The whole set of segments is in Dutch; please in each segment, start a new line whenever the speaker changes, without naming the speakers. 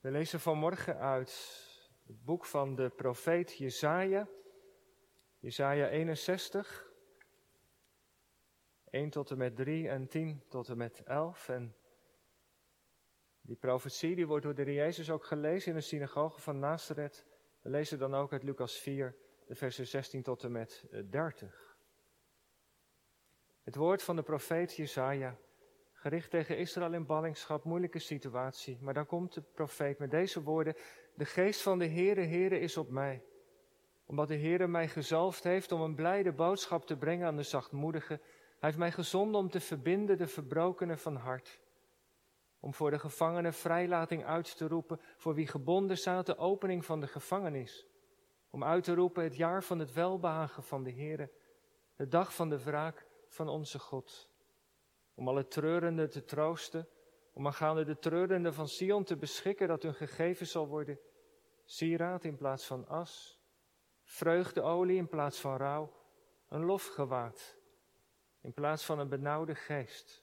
We lezen vanmorgen uit het boek van de profeet Jesaja, Jesaja 61, 1 tot en met 3 en 10 tot en met 11. En die profetie die wordt door de Jezus ook gelezen in de synagoge van Nazareth. We lezen dan ook uit Lucas 4, de versen 16 tot en met 30. Het woord van de profeet Jesaja gericht tegen Israël in ballingschap, moeilijke situatie. Maar dan komt de profeet met deze woorden, de geest van de Heere, Heere is op mij. Omdat de Heere mij gezalfd heeft om een blijde boodschap te brengen aan de zachtmoedigen. Hij heeft mij gezonden om te verbinden de verbrokenen van hart. Om voor de gevangenen vrijlating uit te roepen, voor wie gebonden staat de opening van de gevangenis. Om uit te roepen het jaar van het welbehagen van de Heere, de dag van de wraak van onze God om alle treurenden te troosten, om aangaande de treurenden van Sion te beschikken dat hun gegeven zal worden sieraad in plaats van as, vreugdeolie in plaats van rouw, een lofgewaad in plaats van een benauwde geest,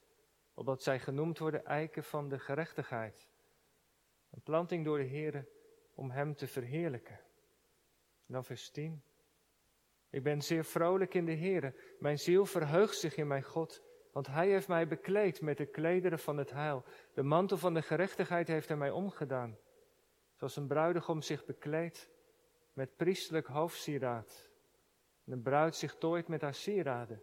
opdat zij genoemd worden eiken van de gerechtigheid, een planting door de Heere om Hem te verheerlijken. dan vers 10. Ik ben zeer vrolijk in de Heere, mijn ziel verheugt zich in mijn God. Want hij heeft mij bekleed met de klederen van het heil. De mantel van de gerechtigheid heeft hij mij omgedaan. Zoals een bruidegom zich bekleedt met priestelijk hoofdsieraad. En een bruid zich tooit met haar sieraden.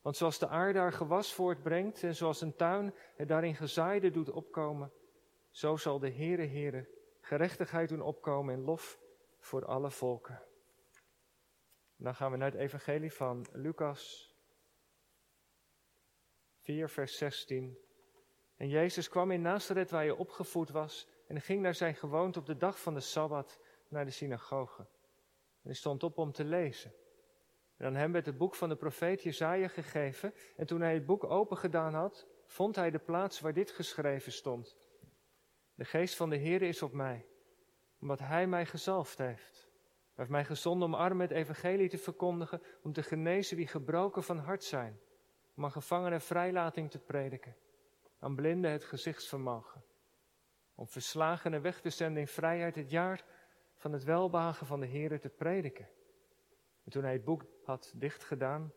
Want zoals de aarde haar gewas voortbrengt en zoals een tuin het daarin gezaaide doet opkomen, zo zal de Heere Heere gerechtigheid doen opkomen in lof voor alle volken. dan gaan we naar het evangelie van Lucas 4, vers 16. En Jezus kwam in Nazareth waar hij opgevoed was en ging naar zijn gewoonte op de dag van de Sabbat naar de synagoge. En hij stond op om te lezen. En aan hem werd het boek van de profeet Jezaja gegeven en toen hij het boek open gedaan had, vond hij de plaats waar dit geschreven stond. De geest van de Heer is op mij, omdat hij mij gezalfd heeft. Hij heeft mij gezonden om armen het evangelie te verkondigen, om te genezen wie gebroken van hart zijn om aan gevangenen vrijlating te prediken, aan blinden het gezichtsvermogen, om verslagenen weg te zenden in vrijheid het jaar van het welbehagen van de Heer te prediken. En toen hij het boek had dichtgedaan,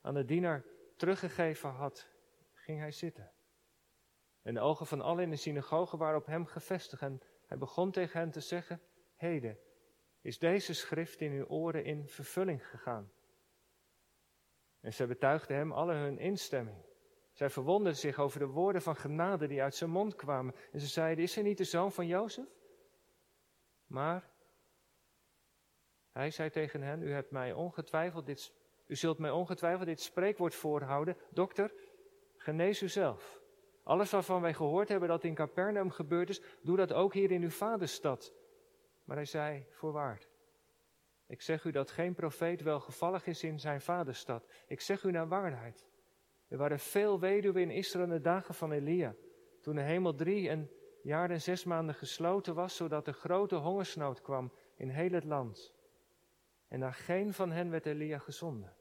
aan de dienaar teruggegeven had, ging hij zitten. En de ogen van allen in de synagoge waren op hem gevestigd en hij begon tegen hen te zeggen, heden is deze schrift in uw oren in vervulling gegaan. En zij betuigden hem alle hun instemming. Zij verwonderden zich over de woorden van genade die uit zijn mond kwamen. En ze zeiden, is hij niet de zoon van Jozef? Maar hij zei tegen hen, u, hebt mij ongetwijfeld dit, u zult mij ongetwijfeld dit spreekwoord voorhouden. Dokter, genees u zelf. Alles waarvan wij gehoord hebben dat in Capernaum gebeurd is, doe dat ook hier in uw vaderstad. Maar hij zei, voorwaar, ik zeg u dat geen profeet welgevallig is in zijn vaderstad. Ik zeg u naar waarheid. Er waren veel weduwen in Israël in de dagen van Elia, toen de hemel drie en jaar en zes maanden gesloten was, zodat er grote hongersnood kwam in heel het land. En naar geen van hen werd Elia gezonden,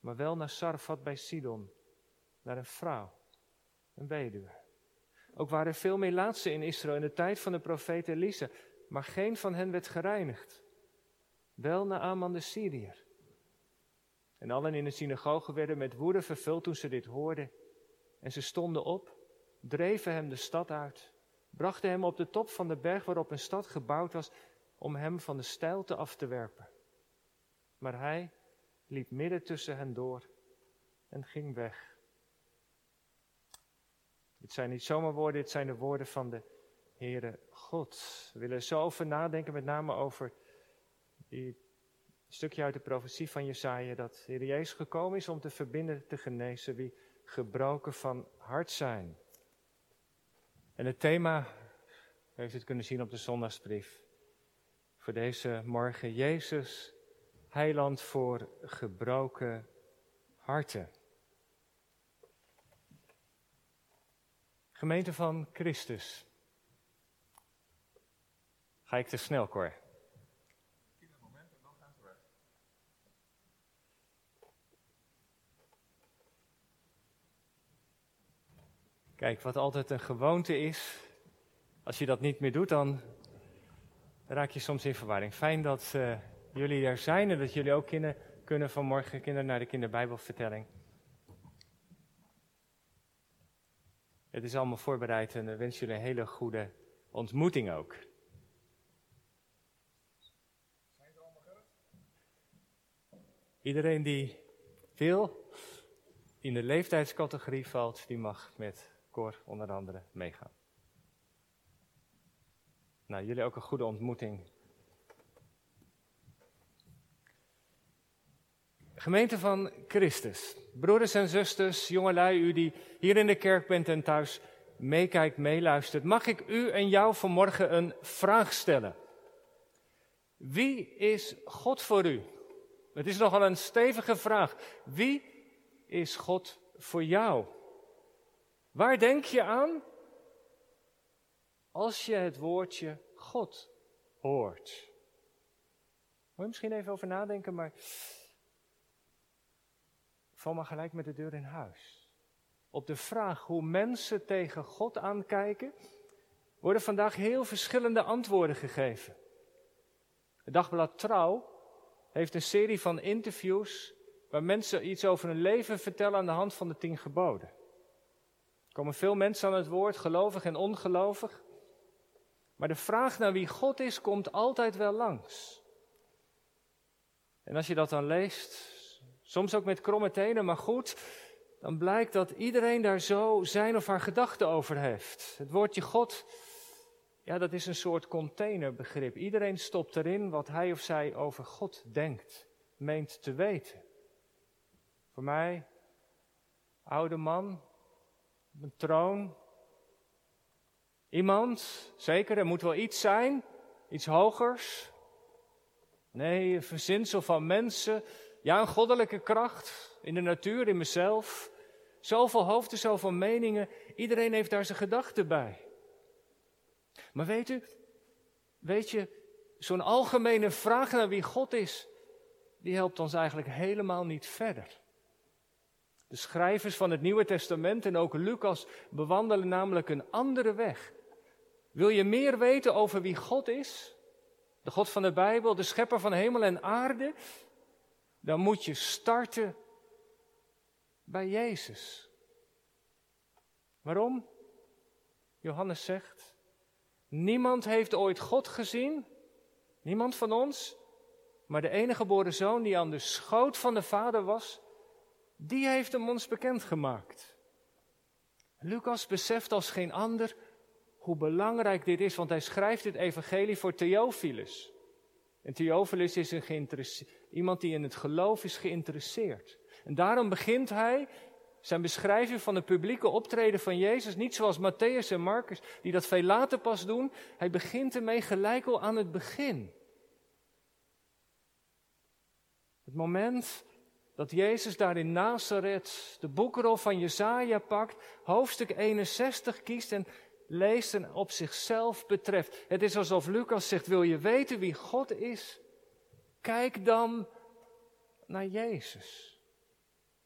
maar wel naar Sarfat bij Sidon, naar een vrouw, een weduwe. Ook waren er veel meer laatste in Israël in de tijd van de profeet Elisa, maar geen van hen werd gereinigd wel naar Aman de Syriër. En allen in de synagoge werden met woede vervuld toen ze dit hoorden. En ze stonden op, dreven hem de stad uit, brachten hem op de top van de berg waarop een stad gebouwd was, om hem van de steilte af te werpen. Maar hij liep midden tussen hen door en ging weg. Dit zijn niet zomaar woorden, dit zijn de woorden van de Heere God. We willen zo over nadenken, met name over die stukje uit de profetie van Jesaja, dat Heer Jezus gekomen is om te verbinden, te genezen wie gebroken van hart zijn. En het thema, u heeft het kunnen zien op de zondagsbrief, voor deze morgen, Jezus, heiland voor gebroken harten. Gemeente van Christus. Ga ik te snel, Cor? Kijk, wat altijd een gewoonte is, Als je dat niet meer doet, dan raak je soms in verwarring. Fijn dat uh, jullie er zijn en dat jullie ook kinderen kunnen vanmorgen kinderen naar de kinderbijbelvertelling. Het is allemaal voorbereid en ik wens jullie een hele goede ontmoeting ook. Iedereen die wil, in de leeftijdscategorie valt, die mag met Onder andere meegaan. Nou, jullie ook een goede ontmoeting. Gemeente van Christus, broeders en zusters, jongelui, u die hier in de kerk bent en thuis meekijkt, meeluistert, mag ik u en jou vanmorgen een vraag stellen. Wie is God voor u? Het is nogal een stevige vraag. Wie is God voor jou? Waar denk je aan als je het woordje God hoort? Moet je misschien even over nadenken, maar val maar gelijk met de deur in huis. Op de vraag hoe mensen tegen God aankijken, worden vandaag heel verschillende antwoorden gegeven. Het dagblad Trouw heeft een serie van interviews waar mensen iets over hun leven vertellen aan de hand van de tien geboden. Komen veel mensen aan het woord, gelovig en ongelovig. Maar de vraag naar wie God is, komt altijd wel langs. En als je dat dan leest, soms ook met kromme tenen, maar goed, dan blijkt dat iedereen daar zo zijn of haar gedachten over heeft. Het woordje God ja, dat is een soort containerbegrip. Iedereen stopt erin wat hij of zij over God denkt, meent te weten. Voor mij, oude man, een troon. Iemand, zeker, er moet wel iets zijn, iets hogers. Nee, een verzinsel van mensen. Ja, een goddelijke kracht in de natuur, in mezelf. Zoveel hoofden, zoveel meningen. Iedereen heeft daar zijn gedachten bij. Maar weet u, weet je, zo'n algemene vraag naar wie God is, die helpt ons eigenlijk helemaal niet verder. De schrijvers van het Nieuwe Testament en ook Lucas bewandelen namelijk een andere weg. Wil je meer weten over wie God is? De God van de Bijbel, de schepper van hemel en aarde? Dan moet je starten bij Jezus. Waarom? Johannes zegt, Niemand heeft ooit God gezien, niemand van ons, maar de enige geboren zoon die aan de schoot van de Vader was, die heeft hem ons bekendgemaakt. Lucas beseft als geen ander hoe belangrijk dit is, want hij schrijft dit evangelie voor Theophilus. En Theophilus is een iemand die in het geloof is geïnteresseerd. En daarom begint hij zijn beschrijving van het publieke optreden van Jezus, niet zoals Matthäus en Marcus, die dat veel later pas doen. Hij begint ermee gelijk al aan het begin. Het moment dat Jezus daar in Nazareth de boekrol van Jesaja pakt, hoofdstuk 61 kiest en leest en op zichzelf betreft. Het is alsof Lucas zegt, wil je weten wie God is? Kijk dan naar Jezus.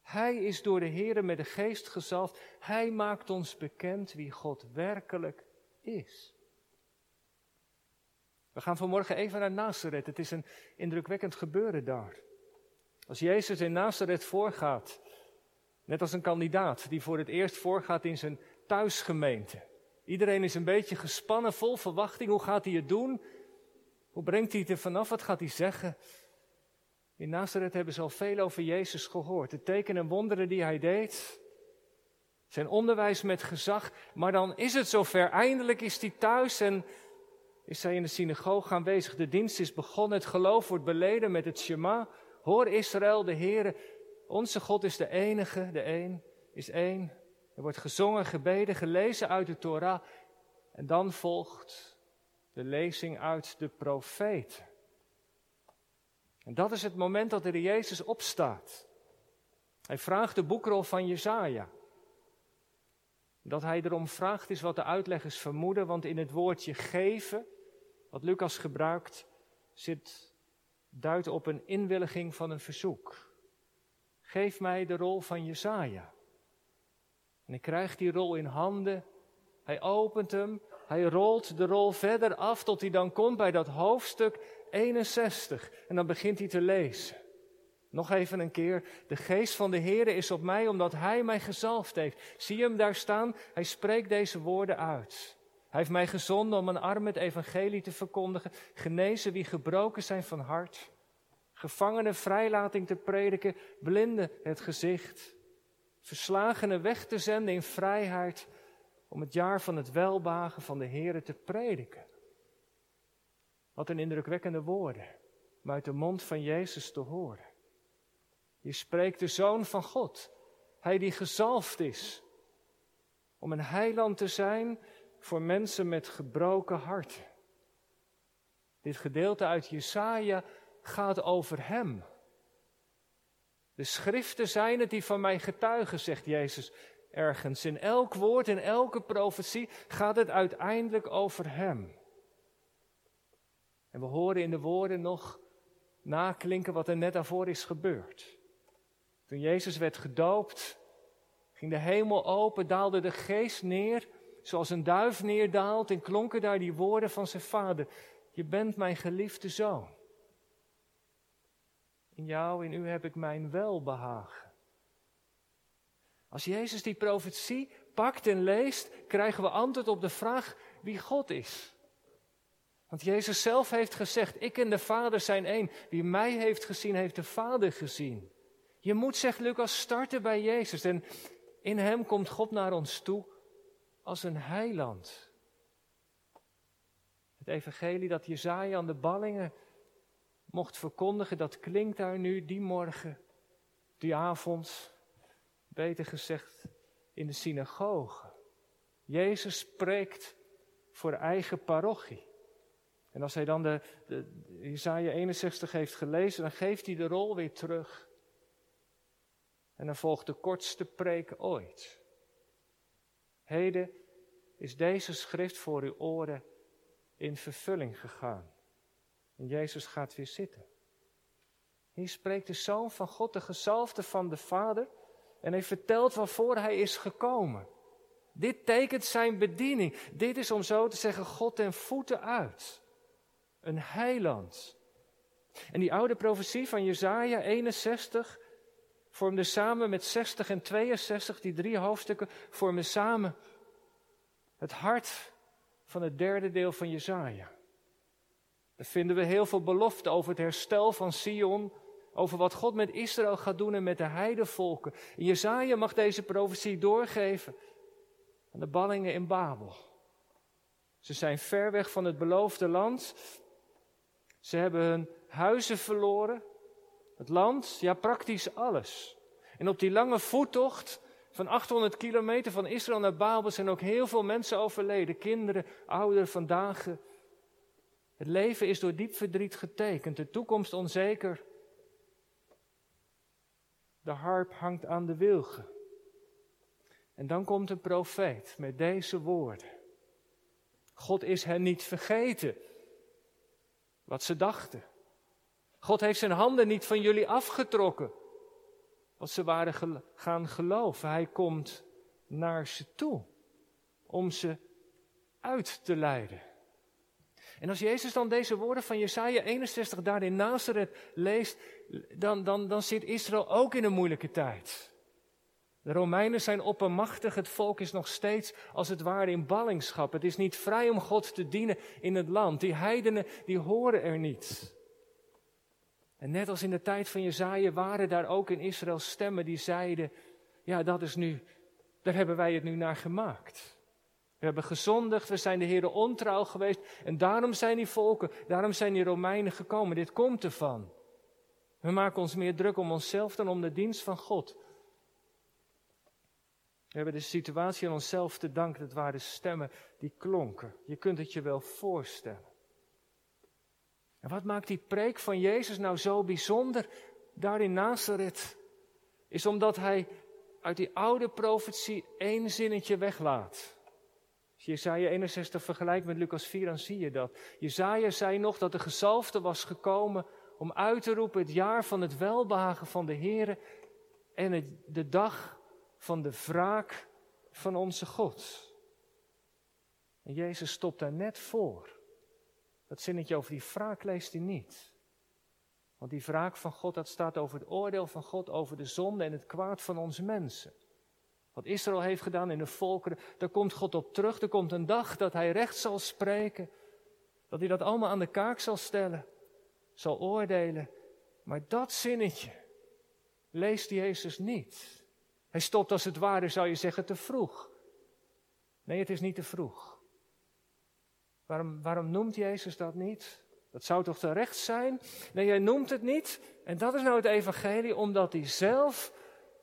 Hij is door de Heer met de geest gezalfd. Hij maakt ons bekend wie God werkelijk is. We gaan vanmorgen even naar Nazareth. Het is een indrukwekkend gebeuren daar. Als Jezus in Nazareth voorgaat, net als een kandidaat die voor het eerst voorgaat in zijn thuisgemeente. Iedereen is een beetje gespannen, vol verwachting. Hoe gaat hij het doen? Hoe brengt hij het er vanaf? Wat gaat hij zeggen? In Nazareth hebben ze al veel over Jezus gehoord. De tekenen en wonderen die hij deed. Zijn onderwijs met gezag. Maar dan is het zover. Eindelijk is hij thuis en is hij in de synagoge aanwezig. De dienst is begonnen. Het geloof wordt beleden met het Shema. Hoor Israël, de Heere. Onze God is de enige, de een is één. Er wordt gezongen, gebeden, gelezen uit de Torah. En dan volgt de lezing uit de profeet. En dat is het moment dat de Jezus opstaat. Hij vraagt de boekrol van Jezaja. Dat hij erom vraagt is wat de uitleggers vermoeden, want in het woordje geven, wat Lucas gebruikt, zit, duidt op een inwilliging van een verzoek. Geef mij de rol van Jezaja. En ik krijg die rol in handen. Hij opent hem, hij rolt de rol verder af tot hij dan komt bij dat hoofdstuk 61. En dan begint hij te lezen. Nog even een keer. De geest van de Heere is op mij omdat hij mij gezalfd heeft. Zie hem daar staan? Hij spreekt deze woorden uit. Hij heeft mij gezonden om een arm het evangelie te verkondigen, genezen wie gebroken zijn van hart, gevangenen vrijlating te prediken, blinden het gezicht, verslagenen weg te zenden in vrijheid, om het jaar van het welbagen van de Heere te prediken. Wat een indrukwekkende woorden, om uit de mond van Jezus te horen. Je spreekt de Zoon van God, Hij die gezalfd is, om een heiland te zijn voor mensen met gebroken hart. Dit gedeelte uit Jesaja gaat over Hem. De schriften zijn het die van mij getuigen, zegt Jezus ergens. In elk woord, in elke profetie gaat het uiteindelijk over Hem. En we horen in de woorden nog naklinken wat er net daarvoor is gebeurd. Toen Jezus werd gedoopt, ging de hemel open, daalde de geest neer, zoals een duif neerdaalt, en klonken daar die woorden van zijn vader. Je bent mijn geliefde zoon. In jou, in u heb ik mijn welbehagen. Als Jezus die profetie pakt en leest, krijgen we antwoord op de vraag wie God is. Want Jezus zelf heeft gezegd, ik en de Vader zijn één. Wie mij heeft gezien, heeft de Vader gezien. Je moet, zegt Lucas, starten bij Jezus. En in Hem komt God naar ons toe als een heiland. Het evangelie dat Jezaja aan de ballingen mocht verkondigen, dat klinkt daar nu die morgen, die avond, beter gezegd, in de synagoge. Jezus spreekt voor eigen parochie. En als hij dan de, de Jezaja 61 heeft gelezen, dan geeft hij de rol weer terug. En dan volgt de kortste preek ooit. Heden is deze schrift voor uw oren in vervulling gegaan. En Jezus gaat weer zitten. Hier spreekt de Zoon van God, de gezalfde van de Vader, en hij vertelt waarvoor hij is gekomen. Dit tekent zijn bediening. Dit is om zo te zeggen God ten voeten uit. Een heiland. En die oude profetie van Jesaja 61 vormde samen met 60 en 62, die drie hoofdstukken, vormden samen het hart van het derde deel van Jesaja. Daar vinden we heel veel beloften over het herstel van Sion, over wat God met Israël gaat doen en met de heidevolken. En Jezaja mag deze profetie doorgeven aan de ballingen in Babel. Ze zijn ver weg van het beloofde land. Ze hebben hun huizen verloren, het land, ja praktisch alles. En op die lange voettocht van 800 kilometer van Israël naar Babel zijn ook heel veel mensen overleden. Kinderen, ouderen, vandaag. Het leven is door diep verdriet getekend, de toekomst onzeker. De harp hangt aan de wilgen. En dan komt een profeet met deze woorden. God is hen niet vergeten wat ze dachten. God heeft zijn handen niet van jullie afgetrokken. Wat ze waren gaan geloven. Hij komt naar ze toe om ze uit te leiden. En als Jezus dan deze woorden van Jesaja 61 daar in Nazareth leest, dan, dan, dan zit Israël ook in een moeilijke tijd. De Romeinen zijn oppermachtig, het volk is nog steeds als het ware in ballingschap. Het is niet vrij om God te dienen in het land. Die heidenen, die horen er niet. En net als in de tijd van Jezaja waren daar ook in Israël stemmen die zeiden, ja dat is nu, daar hebben wij het nu naar gemaakt. We hebben gezondigd, we zijn de Heer ontrouw geweest en daarom zijn die volken, daarom zijn die Romeinen gekomen. Dit komt ervan. We maken ons meer druk om onszelf dan om de dienst van God. We hebben de situatie aan onszelf te danken. Het waren stemmen die klonken. Je kunt het je wel voorstellen. En wat maakt die preek van Jezus nou zo bijzonder daar in Nazareth? Is omdat hij uit die oude profetie één zinnetje weglaat. Als je Jesaja 61 vergelijkt met Lucas 4, dan zie je dat. Jesaja zei nog dat de gezalfde was gekomen om uit te roepen het jaar van het welbehagen van de Heer en de dag van de wraak van onze God. En Jezus stopt daar net voor. Dat zinnetje over die wraak leest hij niet. Want die wraak van God, dat staat over het oordeel van God, over de zonde en het kwaad van onze mensen. Wat Israël heeft gedaan in de volkeren, daar komt God op terug. Er komt een dag dat hij recht zal spreken. Dat hij dat allemaal aan de kaak zal stellen, zal oordelen. Maar dat zinnetje leest Jezus niet. Hij stopt als het ware, zou je zeggen, te vroeg. Nee, het is niet te vroeg. Waarom, waarom noemt Jezus dat niet? Dat zou toch terecht zijn? Nee, hij noemt het niet. En dat is nou het evangelie, omdat hij zelf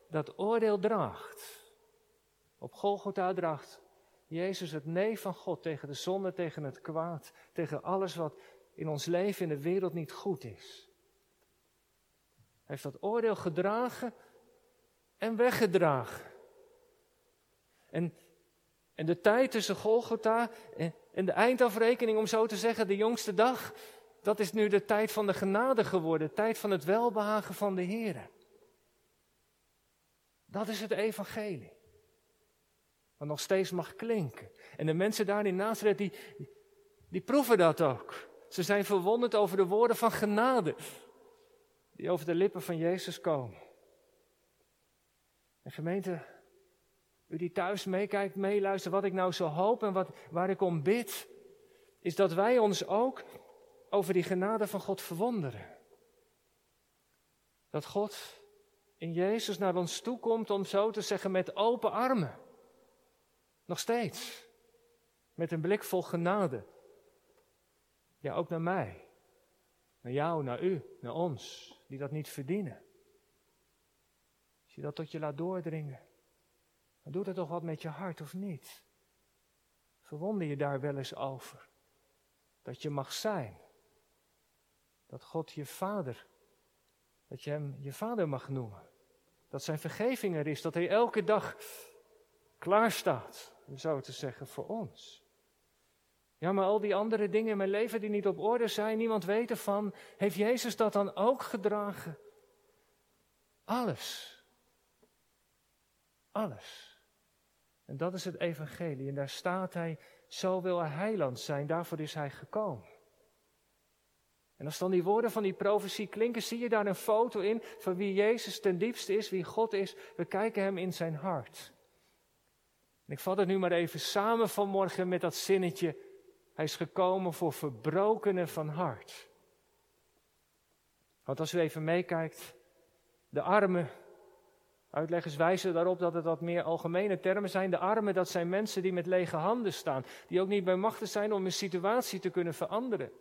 dat oordeel draagt. Op Golgotha draagt Jezus het nee van God tegen de zonde, tegen het kwaad, tegen alles wat in ons leven, in de wereld niet goed is. Hij heeft dat oordeel gedragen en weggedragen. En, de tijd tussen Golgotha en de eindafrekening, om zo te zeggen, de jongste dag, dat is nu de tijd van de genade geworden, de tijd van het welbehagen van de Heer. Dat is het evangelie. Wat nog steeds mag klinken. En de mensen daar in Nazareth, die, die proeven dat ook. Ze zijn verwonderd over de woorden van genade. Die over de lippen van Jezus komen. En gemeente, u die thuis meekijkt, meeluistert, wat ik nou zo hoop en wat, waar ik om bid, is dat wij ons ook over die genade van God verwonderen. Dat God in Jezus naar ons toe komt om zo te zeggen met open armen. Nog steeds. Met een blik vol genade. Ja, ook naar mij. Naar jou, naar u, naar ons, die dat niet verdienen. Als je dat tot je laat doordringen, dan doet het toch wat met je hart of niet? Verwonder je daar wel eens over? Dat je mag zijn. Dat God je vader, dat je hem je vader mag noemen. Dat zijn vergeving er is, dat hij elke dag klaar staat om zo te zeggen, voor ons. Ja, maar al die andere dingen in mijn leven die niet op orde zijn, niemand weet ervan. Heeft Jezus dat dan ook gedragen? Alles. Alles. En dat is het evangelie. En daar staat hij, zo wil hij heiland zijn, daarvoor is hij gekomen. En als dan die woorden van die profetie klinken, zie je daar een foto in van wie Jezus ten diepste is, wie God is. We kijken hem in zijn hart. En ik vat het nu maar even samen vanmorgen met dat zinnetje. Hij is gekomen voor verbrokenen van hart. Want als u even meekijkt, de armen, uitleggers wijzen daarop dat het wat meer algemene termen zijn. De armen, dat zijn mensen die met lege handen staan, die ook niet bij machten zijn om een situatie te kunnen veranderen.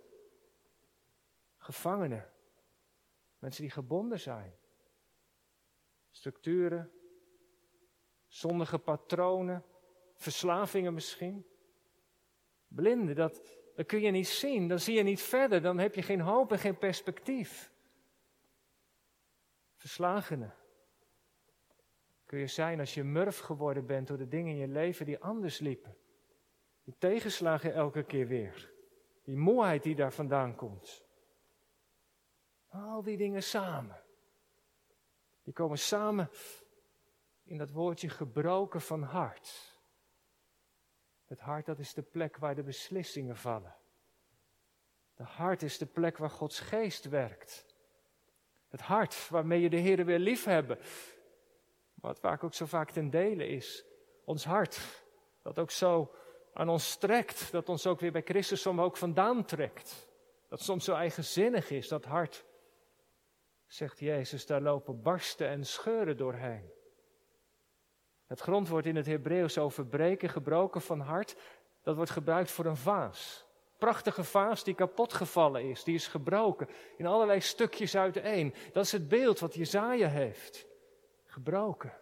Gevangenen, mensen die gebonden zijn. Structuren, zondige patronen, verslavingen misschien. Blinden, dat, dat kun je niet zien, dan zie je niet verder, dan heb je geen hoop en geen perspectief. Verslagenen. Kun je zijn als je murf geworden bent door de dingen in je leven die anders liepen. Die tegenslagen elke keer weer. Die moeheid die daar vandaan komt. Al die dingen samen. Die komen samen in dat woordje gebroken van hart. Het hart, dat is de plek waar de beslissingen vallen. De hart is de plek waar Gods geest werkt. Het hart waarmee je de Heer weer lief hebben. Wat vaak ook zo vaak ten dele is. Ons hart, dat ook zo aan ons trekt. Dat ons ook weer bij Christus soms ook vandaan trekt. Dat soms zo eigenzinnig is, dat hart. Zegt Jezus, daar lopen barsten en scheuren doorheen. Het grondwoord in het Hebreeuws over breken, gebroken van hart, dat wordt gebruikt voor een vaas. Prachtige vaas die kapot gevallen is, die is gebroken in allerlei stukjes uiteen. Dat is het beeld wat Jezaja heeft. Gebroken.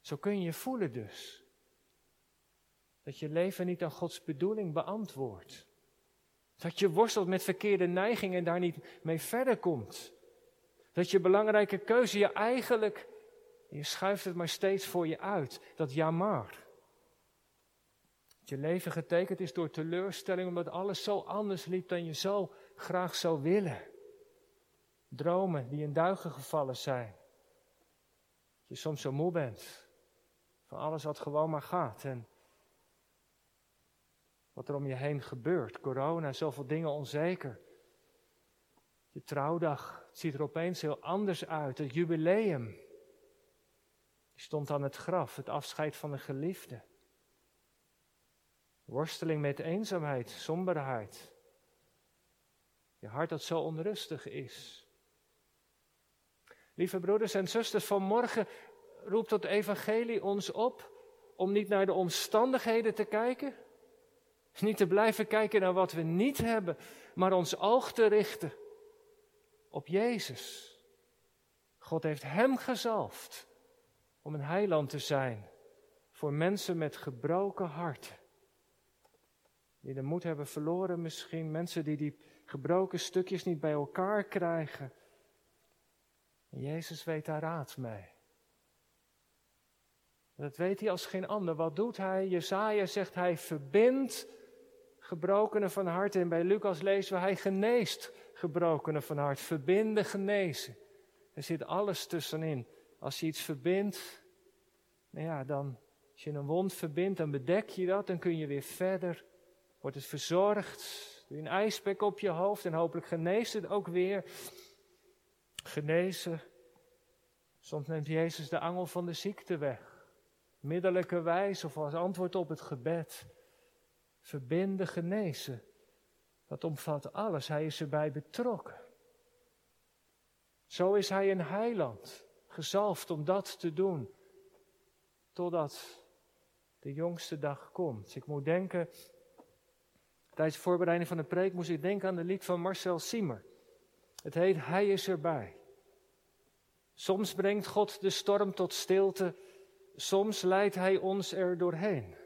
Zo kun je voelen dus. Dat je leven niet aan Gods bedoeling beantwoordt. Dat je worstelt met verkeerde neigingen en daar niet mee verder komt. Dat je belangrijke keuze je eigenlijk je schuift het maar steeds voor je uit. Dat jammer. Dat je leven getekend is door teleurstelling omdat alles zo anders liep dan je zo graag zou willen. Dromen die in duigen gevallen zijn. Je soms zo moe bent van alles wat gewoon maar gaat. En wat er om je heen gebeurt. Corona, zoveel dingen onzeker. Je trouwdag het ziet er opeens heel anders uit. Het jubileum. Die stond aan het graf, het afscheid van de geliefde. Worsteling met eenzaamheid, somberheid. Je hart dat zo onrustig is. Lieve broeders en zusters, vanmorgen roept het evangelie ons op om niet naar de omstandigheden te kijken, niet te blijven kijken naar wat we niet hebben, maar ons oog te richten op Jezus. God heeft Hem gezalfd om een heiland te zijn voor mensen met gebroken harten. Die de moed hebben verloren misschien, mensen die die gebroken stukjes niet bij elkaar krijgen. Jezus weet daar raad mee. Dat weet hij als geen ander. Wat doet hij? Jezaja zegt hij verbindt gebrokenen van hart. En bij Lucas lezen we hij geneest gebrokenen van hart. Verbinden, genezen. Er zit alles tussenin. Als je iets verbindt, nou ja, dan, als je een wond verbindt, dan bedek je dat. Dan kun je weer verder. Wordt het verzorgd. Doe je een ijsbek op je hoofd en hopelijk geneest het ook weer. Genezen. Soms neemt Jezus de angel van de ziekte weg middelijke wijze of als antwoord op het gebed. Verbinden, genezen. Dat omvat alles. Hij is erbij betrokken. Zo is hij een heiland, gezalfd om dat te doen, totdat de jongste dag komt. Ik moet denken, tijdens de voorbereiding van de preek moest ik denken aan de lied van Marcel Siemer. Het heet Hij is erbij. Soms brengt God de storm tot stilte Soms leidt Hij ons er doorheen.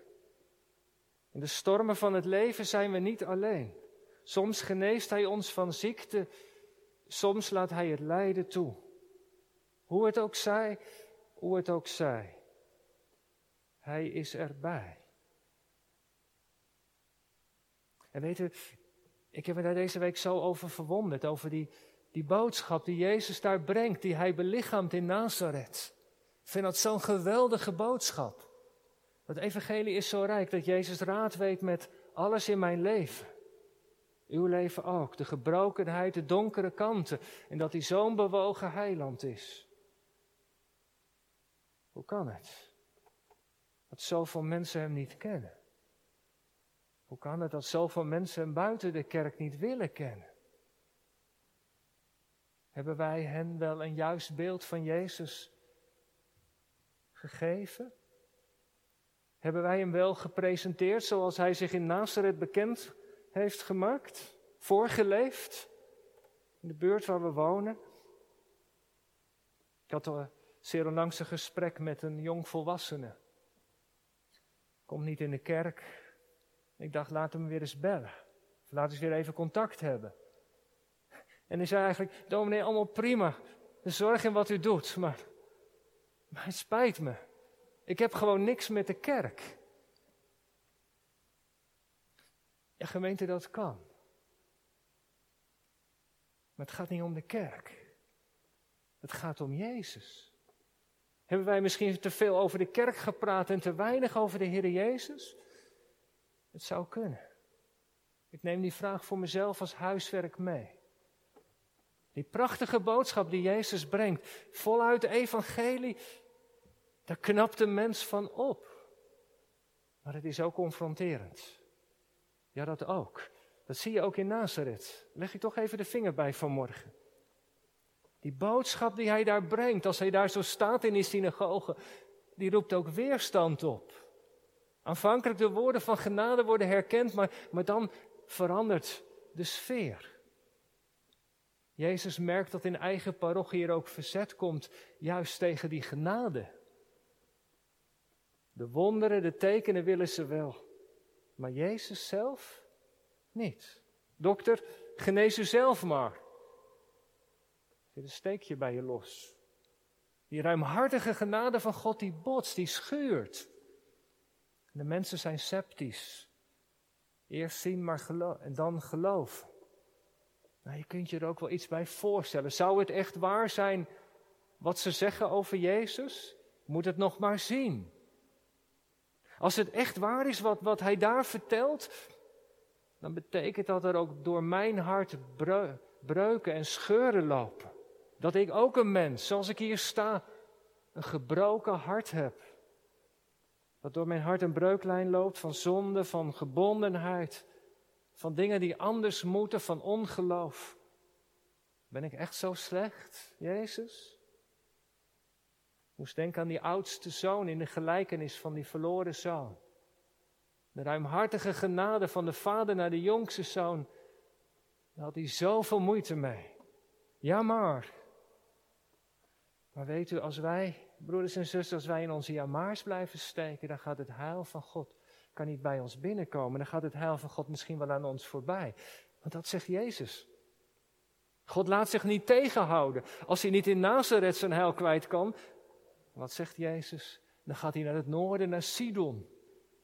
In de stormen van het leven zijn we niet alleen. Soms geneest Hij ons van ziekte, soms laat Hij het lijden toe. Hoe het ook zij, hoe het ook zij. Hij is erbij. En u, ik heb me daar deze week zo over verwonderd, over die, die boodschap die Jezus daar brengt, die Hij belichaamt in Nazareth. Ik vind dat zo'n geweldige boodschap. Het evangelie is zo rijk dat Jezus raad weet met alles in mijn leven. Uw leven ook, de gebrokenheid, de donkere kanten. En dat hij zo'n bewogen heiland is. Hoe kan het? Dat zoveel mensen hem niet kennen. Hoe kan het dat zoveel mensen buiten de kerk niet willen kennen? Hebben wij hen wel een juist beeld van Jezus gegeven? Hebben wij hem wel gepresenteerd zoals hij zich in Nazareth bekend heeft gemaakt? Voorgeleefd? In de buurt waar we wonen? Ik had al zeer onlangs een gesprek met een jong volwassene. Komt niet in de kerk. Ik dacht, laat hem weer eens bellen. Laat eens weer even contact hebben. En hij zei eigenlijk, dominee, allemaal prima. De zorg in wat u doet, maar maar het spijt me. Ik heb gewoon niks met de kerk. Ja, gemeente, dat kan. Maar het gaat niet om de kerk. Het gaat om Jezus. Hebben wij misschien te veel over de kerk gepraat en te weinig over de Heer Jezus? Het zou kunnen. Ik neem die vraag voor mezelf als huiswerk mee. Die prachtige boodschap die Jezus brengt, voluit de evangelie, daar knapt een mens van op. Maar het is ook confronterend. Ja, dat ook. Dat zie je ook in Nazareth. Leg ik toch even de vinger bij vanmorgen. Die boodschap die hij daar brengt, als hij daar zo staat in die synagoge, die roept ook weerstand op. Aanvankelijk de woorden van genade worden herkend, maar, maar dan verandert de sfeer. Jezus merkt dat in eigen parochie hier ook verzet komt, juist tegen die genade. De wonderen, de tekenen willen ze wel. Maar Jezus zelf niet. Dokter, genees u zelf maar. Zit een steekje bij je los. Die ruimhartige genade van God die botst, die schuurt. De mensen zijn sceptisch. Eerst zien, maar geloof, en dan geloven. Nou, je kunt je er ook wel iets bij voorstellen. Zou het echt waar zijn wat ze zeggen over Jezus? Moet het nog maar zien. Als het echt waar is wat, wat hij daar vertelt, dan betekent dat er ook door mijn hart breuken en scheuren lopen. Dat ik ook een mens, zoals ik hier sta, een gebroken hart heb. Dat door mijn hart een breuklijn loopt van zonde, van gebondenheid, van dingen die anders moeten, van ongeloof. Ben ik echt zo slecht, Jezus? Moest denken aan die oudste zoon in de gelijkenis van die verloren zoon. De ruimhartige genade van de vader naar de jongste zoon. Daar had hij zoveel moeite mee. Ja maar. Maar weet u, als wij, broeders en zusters, als wij in onze jamaars blijven steken, dan gaat het heil van God kan niet bij ons binnenkomen. Dan gaat het heil van God misschien wel aan ons voorbij. Want dat zegt Jezus. God laat zich niet tegenhouden. Als hij niet in Nazareth zijn heil kwijt kan, wat zegt Jezus? Dan gaat hij naar het noorden, naar Sidon.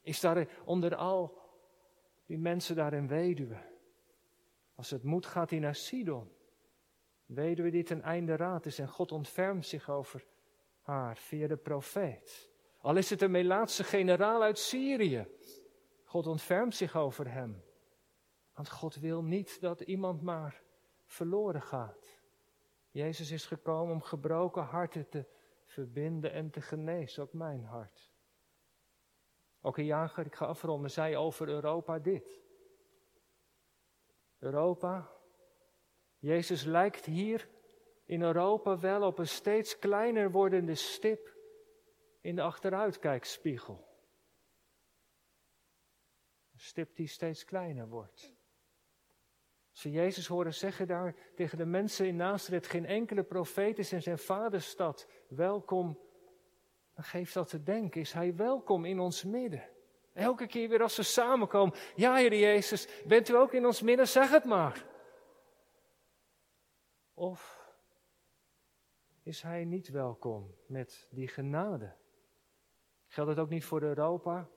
Is daar onder al die mensen daar een weduwe. Als het moet, gaat hij naar Sidon. Weduwe die ten einde raad is en God ontfermt zich over haar via de profeet. Al is het een Melaatse generaal uit Syrië. God ontfermt zich over hem. Want God wil niet dat iemand maar verloren gaat. Jezus is gekomen om gebroken harten te verbinden en te genezen, ook mijn hart. Ook een jager, ik ga afronden, zei over Europa dit. Europa, Jezus lijkt hier in Europa wel op een steeds kleiner wordende stip in de achteruitkijkspiegel. Een stip die steeds kleiner wordt. Als ze Jezus horen zeggen daar tegen de mensen in Nazareth, geen enkele profeet is in zijn vaderstad welkom, dan geeft dat te denken, is hij welkom in ons midden. Elke keer weer als we samenkomen, ja Heer Jezus, bent u ook in ons midden, zeg het maar. Of is hij niet welkom met die genade? Geldt het ook niet voor Europa?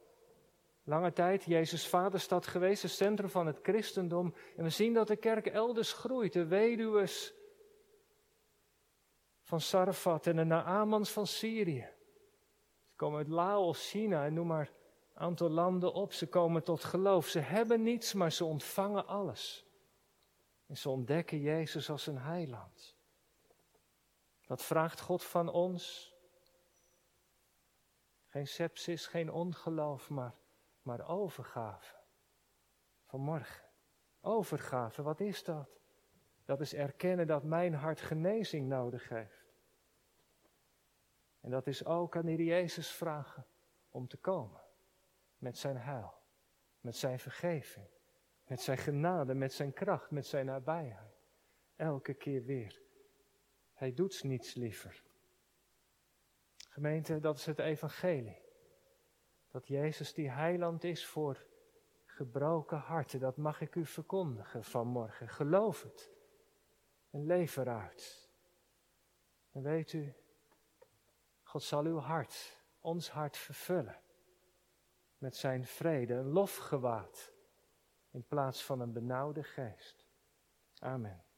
Lange tijd Jezus vaderstad geweest, het centrum van het christendom. En we zien dat de kerk elders groeit. De weduwes van Sarfat en de Naamans van Syrië. Ze komen uit Laos, China en noem maar een aantal landen op. Ze komen tot geloof. Ze hebben niets, maar ze ontvangen alles. En ze ontdekken Jezus als een heiland. Dat vraagt God van ons. Geen sepsis, geen ongeloof, maar, maar overgave. Vanmorgen. Overgave, wat is dat? Dat is erkennen dat mijn hart genezing nodig heeft. En dat is ook aan die Jezus vragen om te komen. Met zijn heil, met zijn vergeving, met zijn genade, met zijn kracht, met zijn nabijheid. Elke keer weer. Hij doet niets liever. Gemeente, dat is het evangelie. Dat Jezus die heiland is voor gebroken harten, dat mag ik u verkondigen vanmorgen. Geloof het en leef eruit. En weet u, God zal uw hart, ons hart vervullen met zijn vrede, een lofgewaad in plaats van een benauwde geest. Amen.